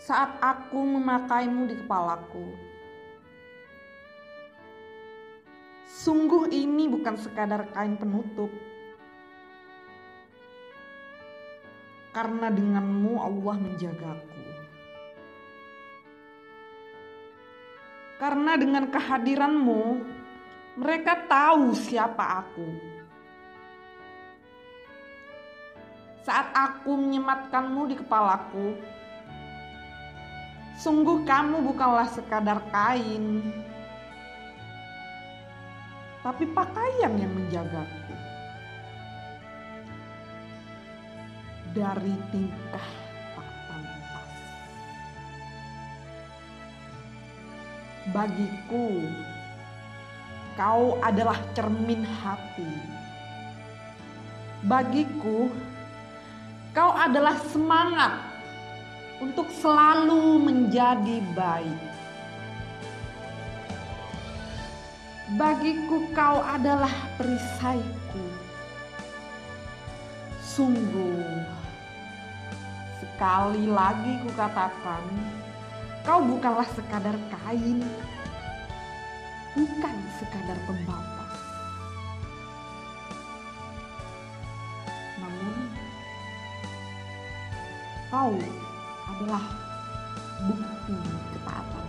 Saat aku memakaimu di kepalaku. Sungguh ini bukan sekadar kain penutup. Karena denganmu Allah menjagaku. Karena dengan kehadiranmu mereka tahu siapa aku. Saat aku menyematkanmu di kepalaku, Sungguh kamu bukanlah sekadar kain, tapi pakaian yang menjagaku. Dari tingkah tak pantas. Bagiku, kau adalah cermin hati. Bagiku, kau adalah semangat untuk selalu menjadi baik. Bagiku kau adalah perisaiku. Sungguh, sekali lagi kukatakan, kau bukanlah sekadar kain, bukan sekadar pembatas. Namun, kau adalah bukti ketaatan